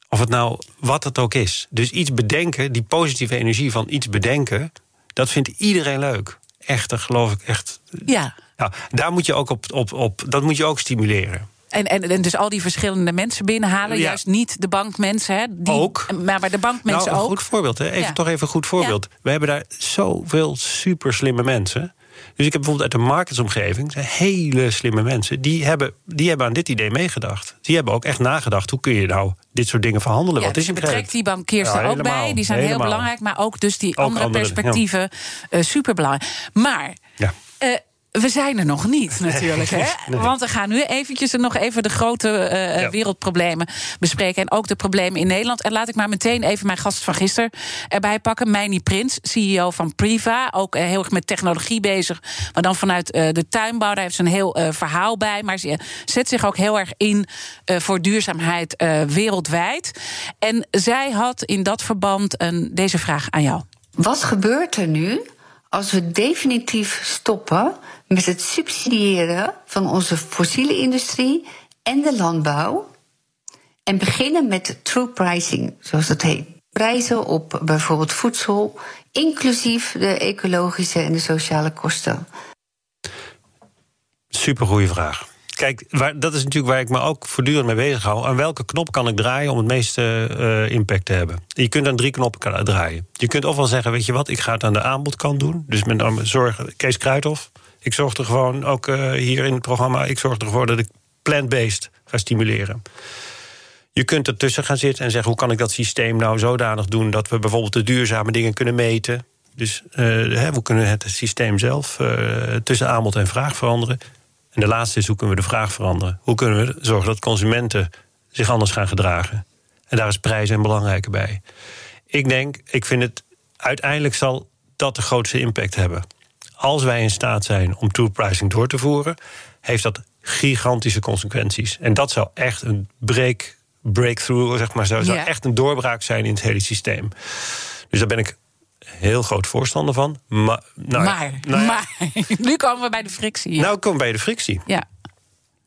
Of het nou wat het ook is. Dus iets bedenken, die positieve energie van iets bedenken, dat vindt iedereen leuk. Echt, dat geloof ik echt. Ja. Nou, daar moet je ook op, op, op, dat moet je ook stimuleren. En, en, en, dus al die verschillende mensen binnenhalen. Juist niet de bankmensen. Hè, die, ook. Maar bij de bankmensen nou, een ook. Goed voorbeeld. Hè? Even, Toch even een goed voorbeeld. We hebben daar zoveel super slimme mensen. Dus ik heb bijvoorbeeld uit de marketsomgeving hele slimme mensen. Die hebben, die hebben aan dit idee meegedacht. Die hebben ook echt nagedacht. Hoe kun je nou dit soort dingen verhandelen? Ja, Wat dus is je betrekt die bankiers er ook bij. Die zijn heel belangrijk. Maar ook dus die andere, perspectieven ja. uh, superbelangrijk. Maar. Ja. Uh, we zijn er nog niet, natuurlijk. Hè? Want we gaan nu eventjes nog even de grote uh, wereldproblemen bespreken. En ook de problemen in Nederland. En laat ik maar meteen even mijn gast van gisteren erbij pakken. Meini Prins, CEO van Priva. Ook uh, heel erg met technologie bezig. Maar dan vanuit uh, de tuinbouw. Daar heeft ze een heel verhaal bij. Maar ze zet zich ook heel erg in voor duurzaamheid wereldwijd. En zij had in dat verband een, deze vraag aan jou. Wat gebeurt er nu als we definitief stoppen met het subsidiëren van onze fossiele industrie en de landbouw. En beginnen met true pricing, zoals dat heet. Prijzen op bijvoorbeeld voedsel, inclusief de ecologische en de sociale kosten. Supergoeie vraag. Kijk, waar, dat is natuurlijk waar ik me ook voortdurend mee bezig hou. Aan welke knop kan ik draaien om het meeste uh, impact te hebben? Je kunt aan drie knoppen draaien. Je kunt ofwel zeggen, weet je wat, ik ga het aan de aanbodkant doen. Dus met name zorg, Kees Kruidhof, ik zorg er gewoon, ook uh, hier in het programma, ik zorg ervoor dat ik plant-based ga stimuleren. Je kunt ertussen gaan zitten en zeggen: hoe kan ik dat systeem nou zodanig doen dat we bijvoorbeeld de duurzame dingen kunnen meten? Dus uh, we kunnen het systeem zelf uh, tussen aanbod en vraag veranderen. En de laatste is: hoe kunnen we de vraag veranderen? Hoe kunnen we zorgen dat consumenten zich anders gaan gedragen? En daar is prijs een belangrijke bij. Ik denk, ik vind het uiteindelijk zal dat de grootste impact hebben als wij in staat zijn om tool pricing door te voeren, heeft dat gigantische consequenties. En dat zou echt een break, breakthrough, zeg maar, zou, zou echt een doorbraak zijn in het hele systeem. Dus daar ben ik heel groot voorstander van. Maar, nou, maar, nou ja. maar [LAUGHS] nu komen we bij de frictie. Nou komen we bij de frictie. Ja.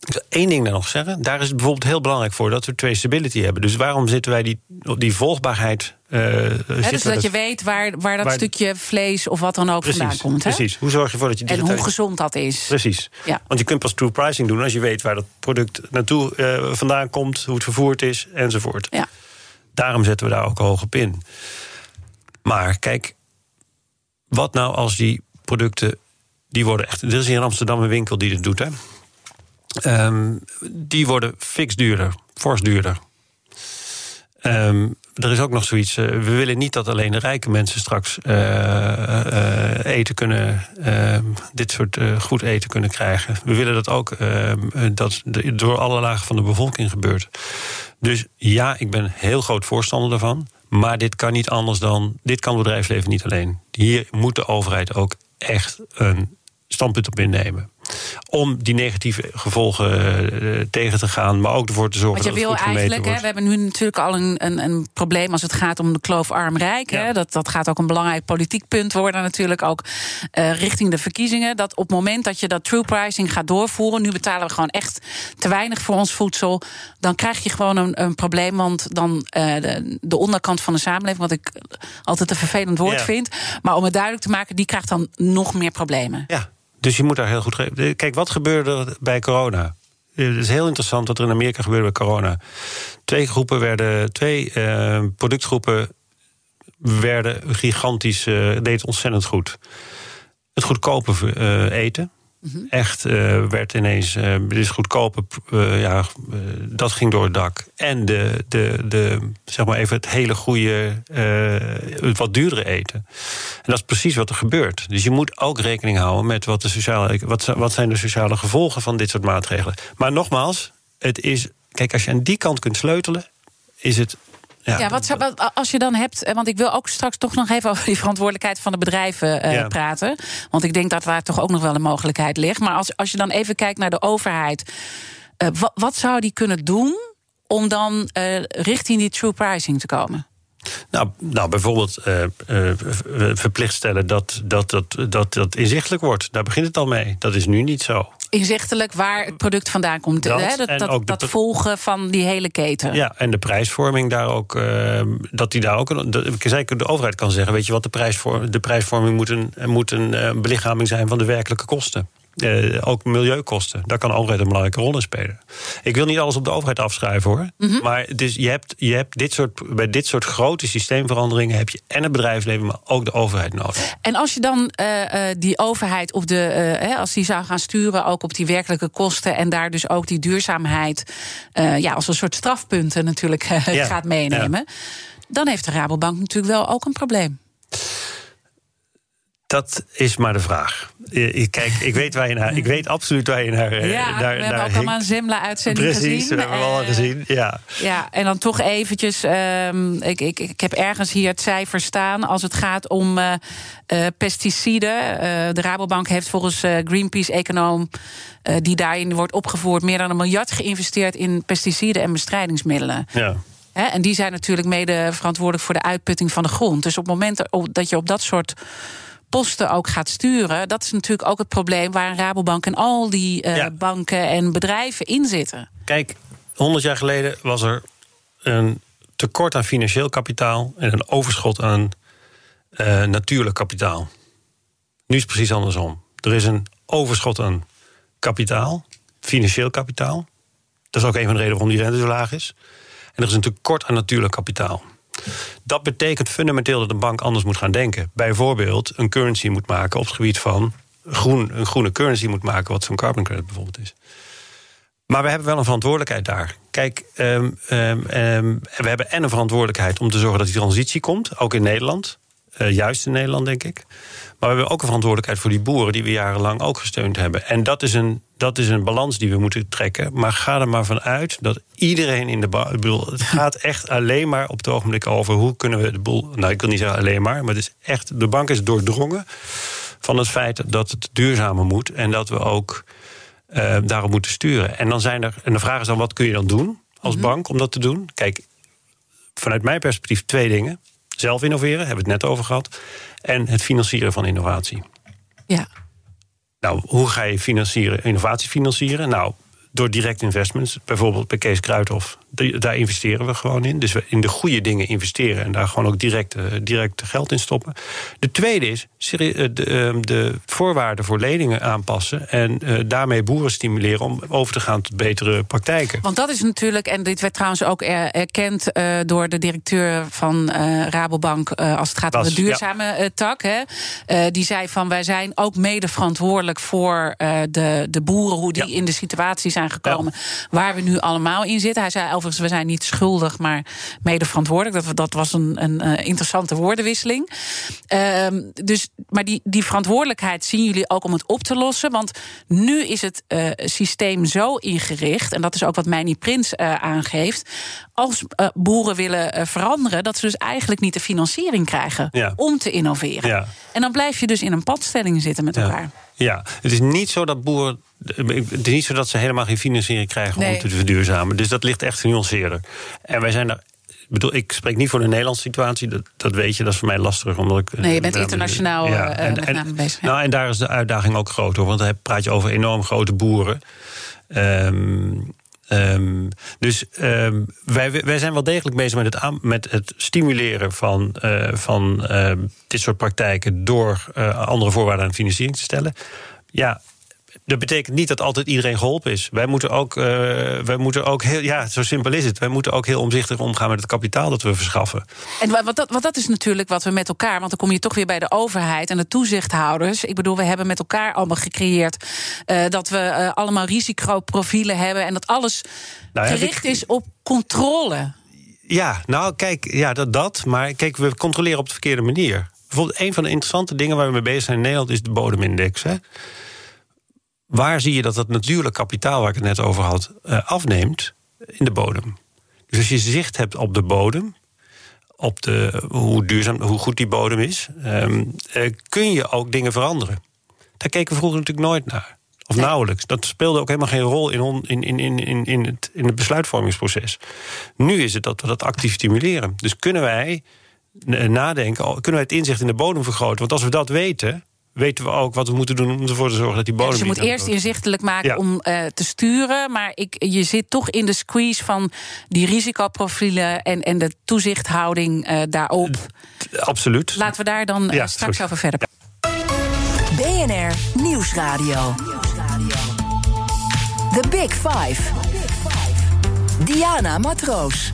Ik wil één ding dan nog zeggen. Daar is het bijvoorbeeld heel belangrijk voor dat we traceability hebben. Dus waarom zitten wij die, die volgbaarheid. Uh, dus dat je weet waar, waar dat stukje vlees of wat dan ook vandaan komt. Hè? Precies. Hoe zorg je ervoor dat je En hoe gezond dat is. Precies. Ja. Want je kunt pas true pricing doen als je weet waar dat product naartoe uh, vandaan komt, hoe het vervoerd is enzovoort. Ja. Daarom zetten we daar ook hoog op in. Maar kijk, wat nou als die producten. Die worden echt. Er is in Amsterdam een winkel die dit doet, hè? Um, die worden fix duurder, fors duurder. Um, er is ook nog zoiets. we willen niet dat alleen de rijke mensen straks eten kunnen. dit soort goed eten kunnen krijgen. We willen dat ook dat door alle lagen van de bevolking gebeurt. Dus ja, ik ben heel groot voorstander daarvan. Maar dit kan niet anders dan. Dit kan het bedrijfsleven niet alleen. Hier moet de overheid ook echt een standpunt op innemen om die negatieve gevolgen uh, tegen te gaan, maar ook ervoor te zorgen Want je dat wil eigenlijk, hè, we hebben nu natuurlijk al een, een, een, probleem als het gaat om de kloof arm-rijk. Dat, dat gaat ook een belangrijk politiek punt worden, natuurlijk ook uh, richting de verkiezingen. Dat op het moment dat je dat true pricing gaat doorvoeren, nu betalen we gewoon echt te weinig voor ons voedsel, dan krijg je gewoon een, een probleem. Want dan uh, de, de, onderkant van de samenleving, wat ik altijd een vervelend woord ja. vind, maar om het duidelijk te maken, die krijgt dan nog meer problemen. Ja. Dus je moet daar heel goed. Kijk, wat gebeurde bij corona? Het is heel interessant wat er in Amerika gebeurde bij corona. Twee groepen werden, twee uh, productgroepen werden gigantisch, uh, deed ontzettend goed. Het goedkope eten, Mhm. Echt uh, werd ineens, uh, is goedkoper, uh, ja, dat ging door het dak. En de, de, de, zeg maar even het hele goede, het wat duurdere eten. En dat is precies wat er gebeurt. Dus je moet ook rekening houden met wat, de sociale, wat, wat zijn de sociale gevolgen van dit soort maatregelen. Maar nogmaals, het is, kijk, als je aan die kant kunt sleutelen, is het ja, wat, zou, als je dan hebt, eh, want ik wil ook straks toch nog even [LAUGHS] over die verantwoordelijkheid van de bedrijven uh, praten. Want ik denk dat daar toch ook nog wel een mogelijkheid ligt. Maar als, als je dan even kijkt naar de overheid, uh, wat, wat zou die kunnen doen om dan uh, richting die true pricing te komen? Nou, nou bijvoorbeeld uh, uh, verplicht stellen dat dat, dat, dat dat inzichtelijk wordt. Daar begint het al mee. Dat is nu niet zo. Inzichtelijk waar het product vandaan komt. Dat, hè? dat, dat, dat volgen van die hele keten. Ja, en de prijsvorming daar ook. Uh, dat die daar ook. De, de overheid kan zeggen: Weet je wat, de, prijsvorm, de prijsvorming moet een, moet een belichaming zijn van de werkelijke kosten. Uh, ook milieukosten. Daar kan de overheid een belangrijke rol in spelen. Ik wil niet alles op de overheid afschrijven hoor. Mm -hmm. Maar dus je hebt, je hebt dit soort, bij dit soort grote systeemveranderingen heb je en het bedrijfsleven, maar ook de overheid nodig. En als je dan uh, uh, die overheid op de, als die zou gaan sturen, ook op die werkelijke kosten en daar dus ook die duurzaamheid ja, als een soort strafpunten natuurlijk ja. gaat meenemen, ja. dan heeft de Rabobank natuurlijk wel ook een probleem. Dat is maar de vraag. Kijk, ik weet, waar je naar, ik weet absoluut waar je naar. Eh, ja, naar, we hebben ook allemaal een Zimla-uitzending gezien. Precies, we hebben we al gezien. Ja. ja, en dan toch eventjes. Um, ik, ik, ik heb ergens hier het cijfer staan als het gaat om uh, uh, pesticiden. Uh, de Rabobank heeft volgens Greenpeace-econoom. die daarin wordt opgevoerd, meer dan een miljard geïnvesteerd in pesticiden en bestrijdingsmiddelen. Ja. en die zijn natuurlijk mede verantwoordelijk voor de uitputting van de grond. Dus op het moment dat je op dat soort posten ook gaat sturen, dat is natuurlijk ook het probleem waar een Rabobank en al die uh, ja. banken en bedrijven in zitten. Kijk, 100 jaar geleden was er een tekort aan financieel kapitaal en een overschot aan uh, natuurlijk kapitaal. Nu is het precies andersom. Er is een overschot aan kapitaal, financieel kapitaal. Dat is ook een van de redenen waarom die rente zo laag is. En er is een tekort aan natuurlijk kapitaal. Dat betekent fundamenteel dat een bank anders moet gaan denken. Bijvoorbeeld een currency moet maken op het gebied van groen, een groene currency moet maken, wat zo'n carbon credit bijvoorbeeld is. Maar we hebben wel een verantwoordelijkheid daar. Kijk, um, um, um, we hebben en een verantwoordelijkheid om te zorgen dat die transitie komt, ook in Nederland. Uh, juist in Nederland, denk ik. Maar we hebben ook een verantwoordelijkheid voor die boeren die we jarenlang ook gesteund hebben. En dat is een, dat is een balans die we moeten trekken. Maar ga er maar vanuit dat iedereen in de. Ik bedoel, het [LAUGHS] gaat echt alleen maar op het ogenblik over hoe kunnen we de boel. Nou, ik wil niet zeggen alleen maar, maar het is echt. De bank is doordrongen van het feit dat het duurzamer moet en dat we ook uh, daarop moeten sturen. En dan zijn er. En de vraag is dan: wat kun je dan doen als -hmm. bank om dat te doen? Kijk, vanuit mijn perspectief twee dingen. Zelf innoveren, hebben we het net over gehad. En het financieren van innovatie. Ja. Nou, hoe ga je financieren, innovatie financieren? Nou, door direct investments. Bijvoorbeeld bij Kees Kruidhof. Daar investeren we gewoon in. Dus we in de goede dingen investeren en daar gewoon ook direct, uh, direct geld in stoppen. De tweede is de, uh, de voorwaarden voor leningen aanpassen. En uh, daarmee boeren stimuleren om over te gaan tot betere praktijken. Want dat is natuurlijk, en dit werd trouwens ook er, erkend door de directeur van Rabobank. als het gaat om de duurzame ja. tak. Hè, die zei van wij zijn ook mede verantwoordelijk voor de, de boeren, hoe die ja. in de situatie zijn gekomen ja. waar we nu allemaal in zitten. Hij zei overigens, we zijn niet schuldig, maar mede verantwoordelijk. Dat, dat was een, een, een interessante woordenwisseling. Ehm, dus, maar die, die verantwoordelijkheid zien jullie ook om het op te lossen. Want nu is het uh, systeem zo ingericht, en dat is ook wat Mijnie Prins uh, aangeeft. Als boeren willen veranderen, dat ze dus eigenlijk niet de financiering krijgen Ja. om te innoveren. Ja. En dan blijf je dus in een padstelling zitten met elkaar. Ja, het is niet zo dat boeren. Het is niet zo dat ze helemaal geen financiering krijgen Nee. om te verduurzamen. Dus dat ligt echt genuanceerder. En wij zijn er. Ik bedoel, ik spreek niet voor de Nederlandse situatie. Dat, dat weet je, dat is voor mij lastig. Omdat ik, Nee, je bent daar- internationaal, eh, met name bezig, ja. Nou, en daar is de uitdaging ook groot hoor. Want dan praat je over enorm grote boeren. Ehm, ehm, dus ehm, wij, wij zijn wel degelijk bezig met het, met het stimuleren van, eh, van ehm, dit soort praktijken door eh, andere voorwaarden aan financiering te stellen. Ja. Dat betekent niet dat altijd iedereen geholpen is. Wij moeten ook, eh, wij moeten ook heel, ja, zo simpel is het. Wij moeten ook heel omzichtig omgaan met het kapitaal dat we verschaffen. En wa- wat dat, wat dat is natuurlijk wat we met elkaar, want dan kom je toch weer bij de overheid en de toezichthouders. Ik bedoel, we hebben met elkaar allemaal gecreëerd eh, dat we eh, allemaal risicoprofielen hebben en dat alles Nou gericht ik- is op controle. Ja, nou kijk, ja, dat, dat. Maar kijk, we controleren op de verkeerde manier. Bijvoorbeeld, een van de interessante dingen waar we mee bezig zijn in Nederland is de bodemindex. Hè. Waar zie je dat dat natuurlijk kapitaal waar ik het net over had, eh, afneemt? In de bodem. Dus als je zicht hebt op de bodem, op de, hoe duurzaam, hoe goed die bodem is, ehm, eh, kun je ook dingen veranderen. Daar keken we vroeger natuurlijk nooit naar. Of nauwelijks. Dat speelde ook helemaal geen rol in, on- in, in, in, in, in, het, in het besluitvormingsproces. Nu is het dat we dat actief stimuleren. Dus kunnen wij eh, nadenken, kunnen wij het inzicht in de bodem vergroten? Want als we dat weten, weten we ook wat we moeten doen om ervoor te zorgen dat die bodem. dus je moet eerst inzichtelijk maken Ja. om eh, te sturen. Maar ik, je zit toch in de squeeze van die risicoprofielen en, en de toezichthouding eh, daarop. Absoluut. Laten we daar dan eh, Ja, straks goed. over verder BNR Nieuwsradio. The Big Five. Diana Matroos.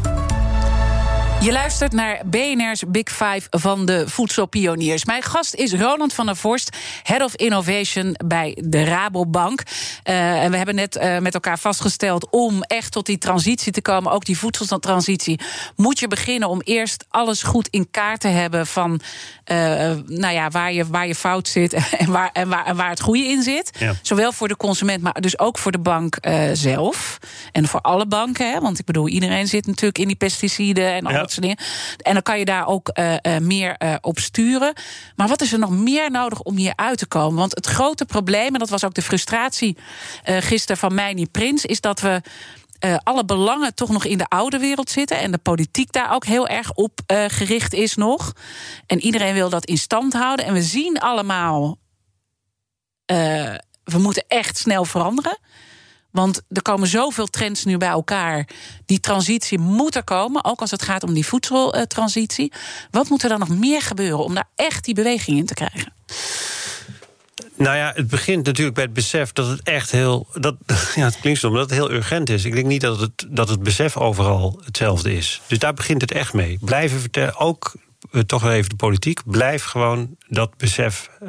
Je luistert naar BNR's Big Five van de voedselpioniers. Mijn gast is Roland van der Vorst, Head of Innovation bij de Rabobank. Eh, en we hebben net eh, met elkaar vastgesteld om echt tot die transitie te komen, ook die voedseltransitie, moet je beginnen om eerst alles goed in kaart te hebben van nou ja, waar, je, waar je fout zit [LAUGHS] en waar, en waar, en waar het goede in zit. Ja. Zowel voor de consument, maar dus ook voor de bank eh, zelf. En voor alle banken, hè, want ik bedoel, iedereen zit natuurlijk in die pesticiden en al Ja. dat soort dingen. En dan kan je daar ook eh, eh, meer eh, op sturen. Maar wat is er nog meer nodig om hier uit te komen? Want het grote probleem, en dat was ook de frustratie eh gisteren van Meini Prins, is dat we. Eh, alle belangen toch nog in de oude wereld zitten. En de politiek daar ook heel erg op eh, gericht is nog. En iedereen wil dat in stand houden. En we zien allemaal. eh, we moeten echt snel veranderen. Want er komen zoveel trends nu bij elkaar. Die transitie moet er komen, ook als het gaat om die voedseltransitie. Wat moet er dan nog meer gebeuren om daar echt die beweging in te krijgen? Nou ja, het begint natuurlijk bij het besef dat het echt heel. Dat, [LAUGHS] ja, het klinkt stom, dat het heel urgent is. Ik denk niet dat het, dat het besef overal hetzelfde is. Dus daar begint het echt mee. Blijven vertellen, ook eh, toch wel even de politiek. Blijf gewoon dat besef. eh,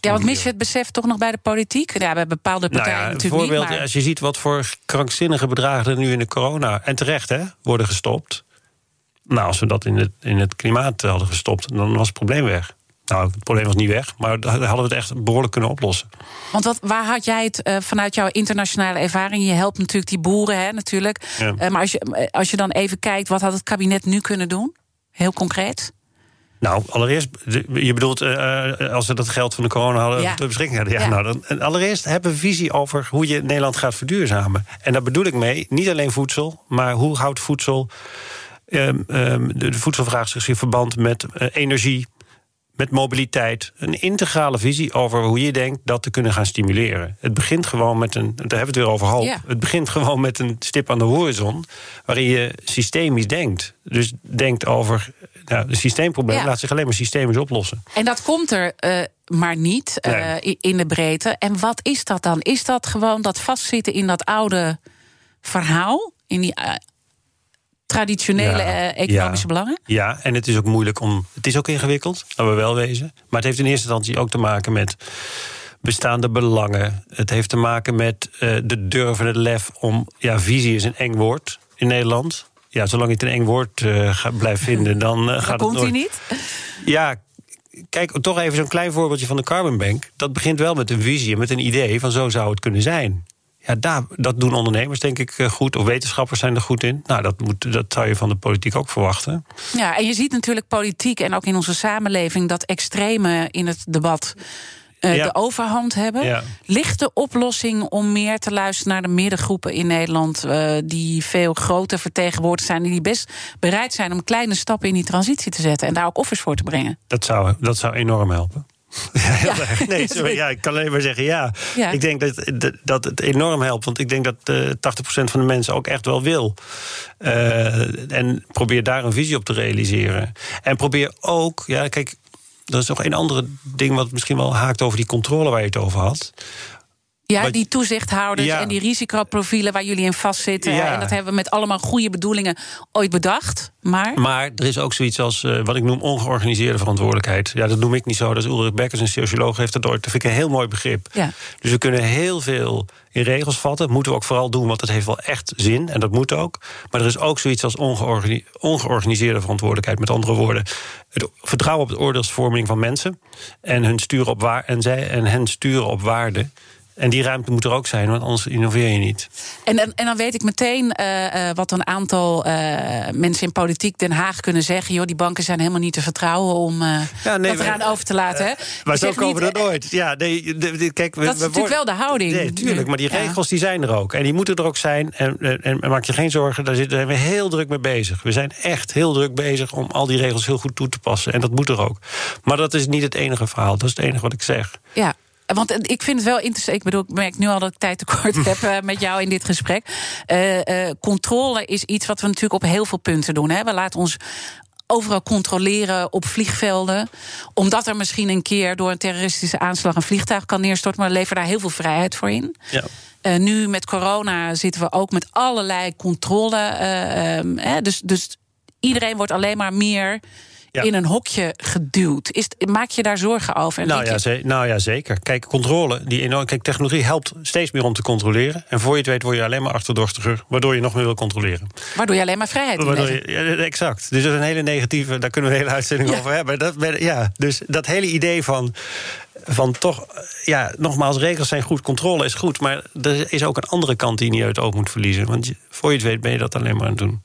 Ja, want mis je het besef toch nog bij de politiek? Ja, bij bepaalde Nou partijen ja, natuurlijk voorbeeld, niet. Maar... als je ziet wat voor krankzinnige bedragen er nu in de corona... en terecht hè, worden gestopt. Nou, als we dat in het, in het klimaat hadden gestopt, dan was het probleem weg. Nou, het probleem was niet weg, maar dan hadden we het echt behoorlijk kunnen oplossen. Want wat, waar had jij het eh, vanuit jouw internationale ervaring? Je helpt natuurlijk die boeren, hè, natuurlijk. Ja. Eh, maar als je, eh, als je dan even kijkt, wat had het kabinet nu kunnen doen? Heel concreet. Nou, allereerst, je bedoelt als we dat geld van de corona hadden Ja. ter beschikking hadden. Ja, Ja. Nou, dan, allereerst hebben we visie over hoe je Nederland gaat verduurzamen. En daar bedoel ik mee, niet alleen voedsel, maar hoe houdt voedsel. ehm, ehm, de, de voedselvraag zich in verband met energie, met mobiliteit. Een integrale visie over hoe je denkt dat te kunnen gaan stimuleren. Het begint gewoon met een. Daar hebben we het weer over hoop. Ja. Het begint gewoon met een stip aan de horizon. waarin je systemisch denkt. Dus denkt over. Nou, de systeemprobleem Ja. laat zich alleen maar systemisch oplossen. En dat komt er eh, maar niet eh, Nee. in de breedte. En wat is dat dan? Is dat gewoon dat vastzitten in dat oude verhaal? In die eh, traditionele Ja, eh, economische ja. belangen? Ja, en het is ook moeilijk om. Het is ook ingewikkeld, laten we wel wezen. Maar het heeft in eerste instantie ook te maken met bestaande belangen. Het heeft te maken met uh, de durf en het lef om. Ja, visie is een eng woord in Nederland. Ja, zolang je het een eng woord uh, blijft vinden, dan [LAUGHS] uh, gaat het. Komt hij niet? Ja, kijk, toch even zo'n klein voorbeeldje van de Carbon Bank. Dat begint wel met een visie, met een idee van zo zou het kunnen zijn. Ja, daar, dat doen ondernemers denk ik goed, of wetenschappers zijn er goed in. Nou, dat, moet, dat zou je van de politiek ook verwachten. Ja, en je ziet natuurlijk politiek en ook in onze samenleving dat extreme in het debat uh, de overhand hebben. Ja. Ligt de oplossing om meer te luisteren naar de middengroepen in Nederland, uh, die veel groter vertegenwoordigd zijn, die best bereid zijn om kleine stappen in die transitie te zetten en daar ook offers voor te brengen? Dat zou, dat zou enorm helpen. Ja, heel ja. erg. Nee, [LAUGHS] sorry, ja, ik kan alleen maar zeggen ja. ja. Ik denk dat, dat het enorm helpt. Want ik denk dat uh, 80% van de mensen ook echt wel wil. Uh, en probeer daar een visie op te realiseren. En probeer ook, ja, kijk, er is nog een andere ding wat misschien wel haakt over die controle waar je het over had. Ja, wat, die toezichthouders ja. en die risicoprofielen waar jullie in vastzitten. Ja. En dat hebben we met allemaal goede bedoelingen ooit bedacht. Maar, maar er is ook zoiets als uh, wat ik noem ongeorganiseerde verantwoordelijkheid. Ja, dat noem ik niet zo. Dat is Ulrich Bekkers, een socioloog, heeft dat ooit. Dat vind ik een heel mooi begrip. Ja. Dus we kunnen heel veel in regels vatten. Dat moeten we ook vooral doen, want dat heeft wel echt zin. En dat moet ook. Maar er is ook zoiets als ongeorgani ongeorganiseerde verantwoordelijkheid. Met andere woorden, het vertrouwen op de oordeelsvorming van mensen. En, hun sturen op waar en, zij, en hen sturen op waarde. En die ruimte moet er ook zijn, want anders innoveer je niet. En, en, en dan weet ik meteen uh, uh, wat een aantal uh, mensen in politiek Den Haag kunnen zeggen. Joh, die banken zijn helemaal niet te vertrouwen om ja, nee, dat eraan over te laten. Hè? Maar zo komen we er nooit. Ja, nee, de, de, kijk, we, dat is we natuurlijk worden, wel de houding. Nee, tuurlijk, maar die regels die zijn er ook. En die moeten er ook zijn. En, en, en maak je geen zorgen, daar zijn we heel druk mee bezig. We zijn echt heel druk bezig om al die regels heel goed toe te passen. En dat moet er ook. Maar dat is niet het enige verhaal. Dat is het enige wat ik zeg. Ja, want ik vind het wel interessant. Ik bedoel, ik merk nu al dat ik tijd tekort heb uh, met jou in dit gesprek. Uh, uh, controle is iets wat we natuurlijk op heel veel punten doen. Hè. We laten ons overal controleren op vliegvelden. Omdat er misschien een keer door een terroristische aanslag een vliegtuig kan neerstorten. Maar we leveren daar heel veel vrijheid voor in. Ja. Uh, nu met corona zitten we ook met allerlei controle. Um, hè, dus, dus iedereen wordt alleen maar meer ja. in een hokje geduwd. Is, maak je daar zorgen over? En nou, ja, je... nou ja, zeker. Kijk, controle, die enorm, kijk, technologie helpt steeds meer om te controleren. En voor je het weet word je alleen maar achterdochtiger, waardoor je nog meer wil controleren. Waardoor je alleen maar vrijheid ja, Exact. Dus dat is een hele negatieve, daar kunnen we een hele uitzending ja. over hebben. Dat, ja, dus dat hele idee van van toch, ja, nogmaals, regels zijn goed, controle is goed. Maar er is ook een andere kant die je niet uit het oog moet verliezen. Want voor je het weet ben je dat alleen maar aan het doen.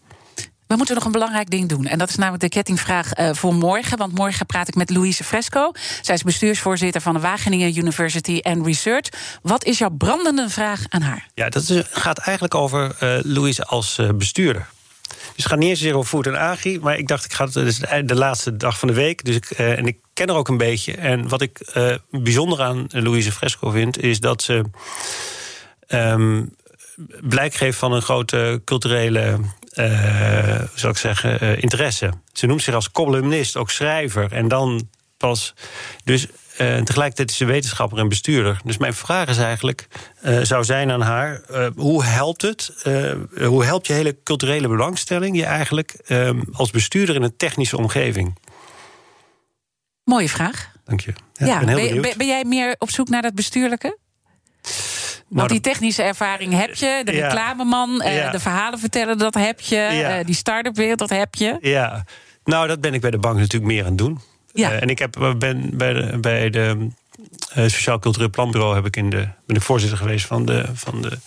We moeten nog een belangrijk ding doen. En dat is namelijk de kettingvraag uh, voor morgen. Want morgen praat ik met Louise Fresco. Zij is bestuursvoorzitter van de Wageningen University and Research. Wat is jouw brandende vraag aan haar? Ja, dat gaat eigenlijk over uh, Louise als uh, bestuurder. Dus het gaat niet eens zozeer over voet en agri. Maar ik dacht, ik ga het, is de laatste dag van de week. Dus ik, en ik ken haar ook een beetje. En wat ik bijzonder aan Louise Fresco vind, is dat ze. Um, blijk geeft van een grote culturele hoe zou ik zeggen, uh, interesse. Ze noemt zich als columnist, ook schrijver. En dan pas. Dus uh, tegelijkertijd is ze wetenschapper en bestuurder. Dus mijn vraag is eigenlijk, zou zijn aan haar: hoe helpt het? hoe helpt je hele culturele belangstelling je eigenlijk als bestuurder in een technische omgeving? Mooie vraag. Dank je. Ja, ja ben, ben, ben, ben jij meer op zoek naar dat bestuurlijke? Want die technische ervaring heb je, de reclameman, uh, de verhalen vertellen, dat heb je, uh, die start-up wereld, dat heb je. Ja, nou, dat ben ik bij de bank natuurlijk meer aan het doen. Ja. Uh, en ik heb, ben bij de, bij de Sociaal Cultureel Planbureau heb ik in de, ben ik voorzitter geweest van de, van de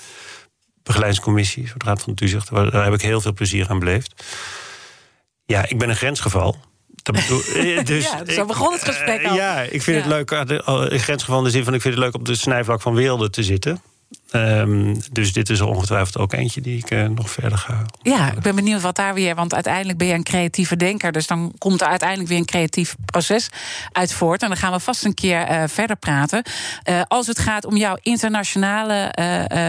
begeleidingscommissie, van de Raad van Toezicht. Daar heb ik heel veel plezier aan beleefd. Ja, ik ben een grensgeval. Dat bedoel, [LAUGHS] dus ja, zo begon het gesprek al. Ja, ik vind ja. het leuk, een grensgeval in de zin van... ik vind het leuk op de snijvlak van werelden te zitten. Um, dus dit is ongetwijfeld ook eentje die ik uh, nog verder ga. Ja, ik ben benieuwd wat daar weer. Want uiteindelijk ben je een creatieve denker. Dus dan komt er uiteindelijk weer een creatief proces uit voort. En dan gaan we vast een keer uh, verder praten. Uh, als het gaat om jouw internationale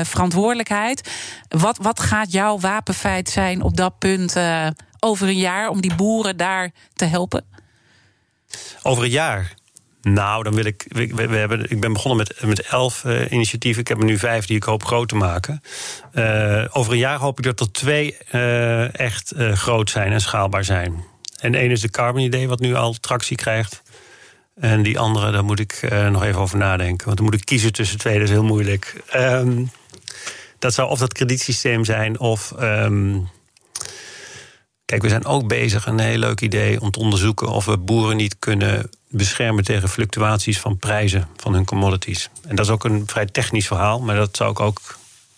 verantwoordelijkheid. Wat, wat gaat jouw wapenfeit zijn op dat punt over een jaar om die boeren daar te helpen? Over een jaar? Nou, dan wil ik. We, we hebben, ik ben begonnen met, met elf uh, initiatieven. Ik heb er nu vijf die ik hoop groot te maken. Uh, over een jaar hoop ik dat er twee uh, echt groot zijn en schaalbaar zijn. En één is de Carbon Idee, wat nu al tractie krijgt. En die andere, daar moet ik eh, nog even over nadenken. Want dan moet ik kiezen tussen twee, dat is heel moeilijk. Ehm, dat zou of dat kredietsysteem zijn of. ehm, kijk, we zijn ook bezig, een heel leuk idee om te onderzoeken of we boeren niet kunnen beschermen tegen fluctuaties van prijzen van hun commodities. En dat is ook een vrij technisch verhaal, maar dat zou ik ook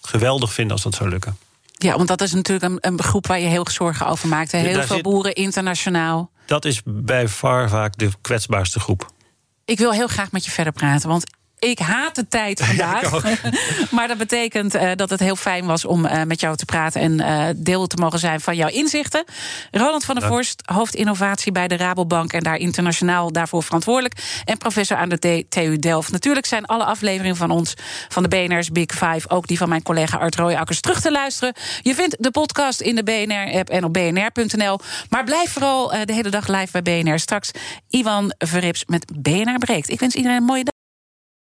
geweldig vinden als dat zou lukken. Ja, want dat is natuurlijk een, een groep waar je heel zorgen over maakt. Heel Daar veel zit- boeren internationaal. Dat is bij far vaak de kwetsbaarste groep. Ik wil heel graag met je verder praten, want ik haat de tijd [LAUGHS] vandaag. [LAUGHS] maar dat betekent eh, dat het heel fijn was om eh, met jou te praten en eh, deel te mogen zijn van jouw inzichten. Roland van der. Vorst, hoofdinnovatie bij de Rabobank en daar internationaal daarvoor verantwoordelijk. En professor aan de TU Delft. Natuurlijk zijn alle afleveringen van ons, van de BNR's Big Five, ook die van mijn collega Art Rooijakkers, terug te luisteren. Je vindt de podcast in de BNR-app en op bnr.nl. Maar blijf vooral de hele dag live bij BNR. Straks Ivan Verrips met BNR Breekt. Ik wens iedereen een mooie dag.